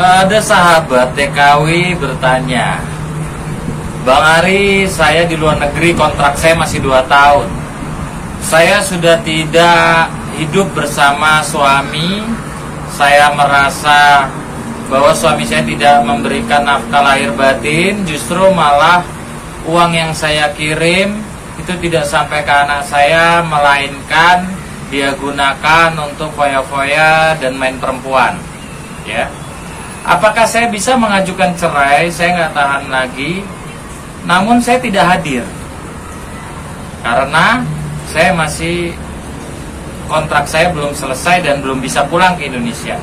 Ada sahabat TKW bertanya, Bang Ari, saya di luar negeri kontrak saya masih 2 tahun. Saya sudah tidak hidup bersama suami. Saya merasa bahwa suami saya tidak memberikan nafkah lahir batin, justru malah uang yang saya kirim itu tidak sampai ke anak saya, melainkan dia gunakan untuk foya-foya dan main perempuan. Ya, apakah saya bisa mengajukan cerai? Saya nggak tahan lagi. Namun saya tidak hadir karena saya masih kontrak saya belum selesai dan belum bisa pulang ke Indonesia.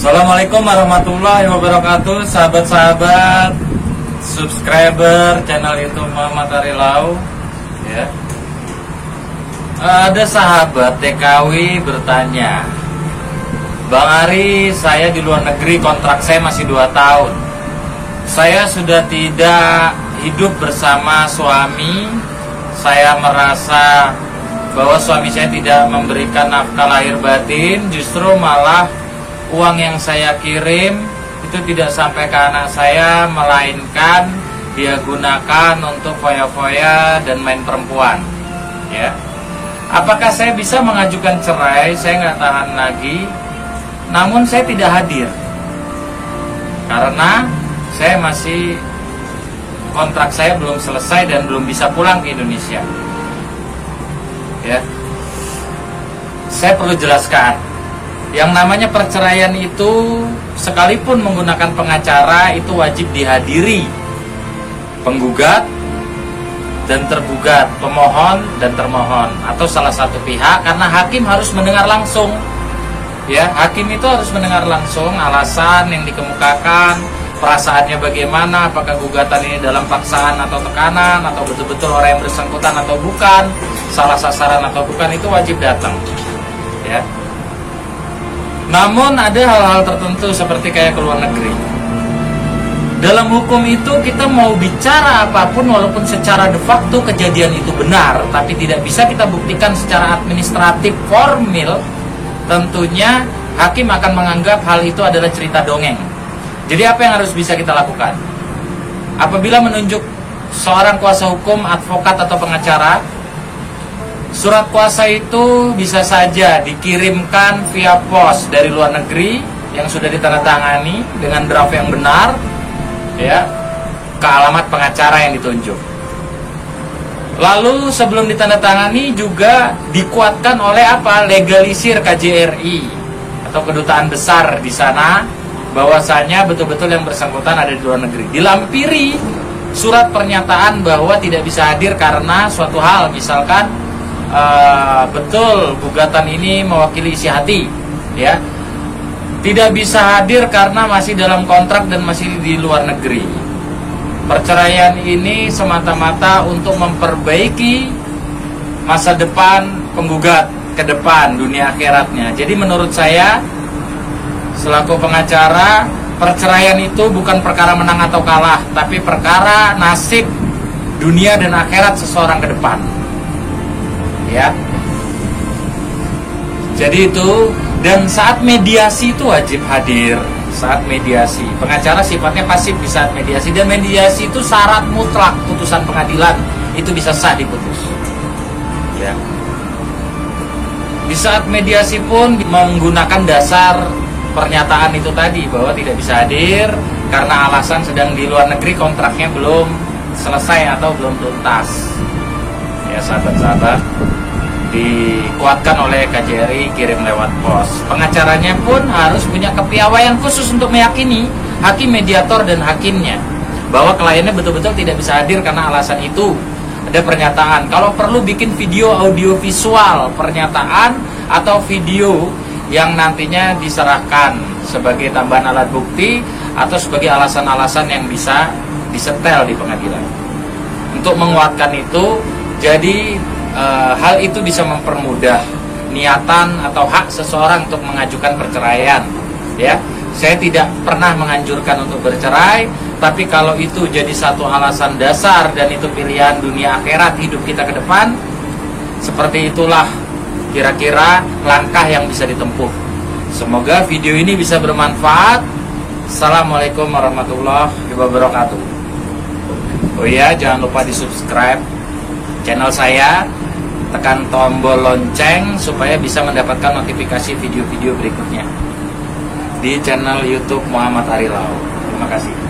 Assalamualaikum warahmatullahi wabarakatuh Sahabat-sahabat Subscriber channel youtube Muhammad Arilau ya. Ada sahabat TKW bertanya Bang Ari saya di luar negeri kontrak saya masih 2 tahun Saya sudah tidak hidup bersama suami Saya merasa bahwa suami saya tidak memberikan nafkah lahir batin Justru malah uang yang saya kirim itu tidak sampai ke anak saya melainkan dia gunakan untuk foya-foya dan main perempuan ya. Apakah saya bisa mengajukan cerai? Saya nggak tahan lagi. Namun saya tidak hadir. Karena saya masih kontrak saya belum selesai dan belum bisa pulang ke Indonesia. Ya. Saya perlu jelaskan yang namanya perceraian itu sekalipun menggunakan pengacara itu wajib dihadiri penggugat dan tergugat, pemohon dan termohon atau salah satu pihak karena hakim harus mendengar langsung. Ya, hakim itu harus mendengar langsung alasan yang dikemukakan, perasaannya bagaimana, apakah gugatan ini dalam paksaan atau tekanan atau betul-betul orang yang bersangkutan atau bukan, salah sasaran atau bukan itu wajib datang. Ya, namun ada hal-hal tertentu seperti kayak ke luar negeri. Dalam hukum itu kita mau bicara apa pun walaupun secara de facto kejadian itu benar, tapi tidak bisa kita buktikan secara administratif formil, tentunya hakim akan menganggap hal itu adalah cerita dongeng. Jadi apa yang harus bisa kita lakukan? Apabila menunjuk seorang kuasa hukum, advokat atau pengacara, Surat kuasa itu bisa saja dikirimkan via pos dari luar negeri yang sudah ditandatangani dengan draft yang benar ya ke alamat pengacara yang ditunjuk. Lalu sebelum ditandatangani juga dikuatkan oleh apa? Legalisir KJRI atau kedutaan besar di sana bahwasanya betul-betul yang bersangkutan ada di luar negeri. Dilampiri surat pernyataan bahwa tidak bisa hadir karena suatu hal misalkan uh, betul gugatan ini mewakili isi hati ya. Tidak bisa hadir karena masih dalam kontrak dan masih di luar negeri. Perceraian ini semata-mata untuk memperbaiki masa depan penggugat ke depan dunia akhiratnya. Jadi menurut saya selaku pengacara perceraian itu bukan perkara menang atau kalah tapi perkara nasib dunia dan akhirat seseorang ke depan ya. Jadi itu dan saat mediasi itu wajib hadir. Saat mediasi. Pengacara sifatnya pasif di saat mediasi. Dan mediasi itu syarat mutlak putusan pengadilan. Itu bisa sah diputus. Ya. Di saat mediasi pun menggunakan dasar pernyataan itu tadi bahwa tidak bisa hadir karena alasan sedang di luar negeri kontraknya belum selesai atau belum tuntas. Ya sahabat-sahabat dikuatkan oleh KJRI kirim lewat pos. Pengacaranya pun harus punya kepiawaian khusus untuk meyakini hakim mediator dan hakimnya bahwa kliennya betul-betul tidak bisa hadir karena alasan itu ada pernyataan. Kalau perlu bikin video audio visual pernyataan atau video yang nantinya diserahkan sebagai tambahan alat bukti atau sebagai alasan-alasan yang bisa disetel di pengadilan. Untuk menguatkan itu, jadi e, hal itu bisa mempermudah niatan atau hak seseorang untuk mengajukan perceraian. Ya, saya tidak pernah menganjurkan untuk bercerai, tapi kalau itu jadi satu alasan dasar dan itu pilihan dunia akhirat hidup kita ke depan, seperti itulah kira-kira langkah yang bisa ditempuh. Semoga video ini bisa bermanfaat. Assalamualaikum warahmatullahi wabarakatuh. Oh iya, jangan lupa di subscribe channel saya, tekan tombol lonceng supaya bisa mendapatkan notifikasi video-video berikutnya di channel YouTube Muhammad Arilau. Terima kasih.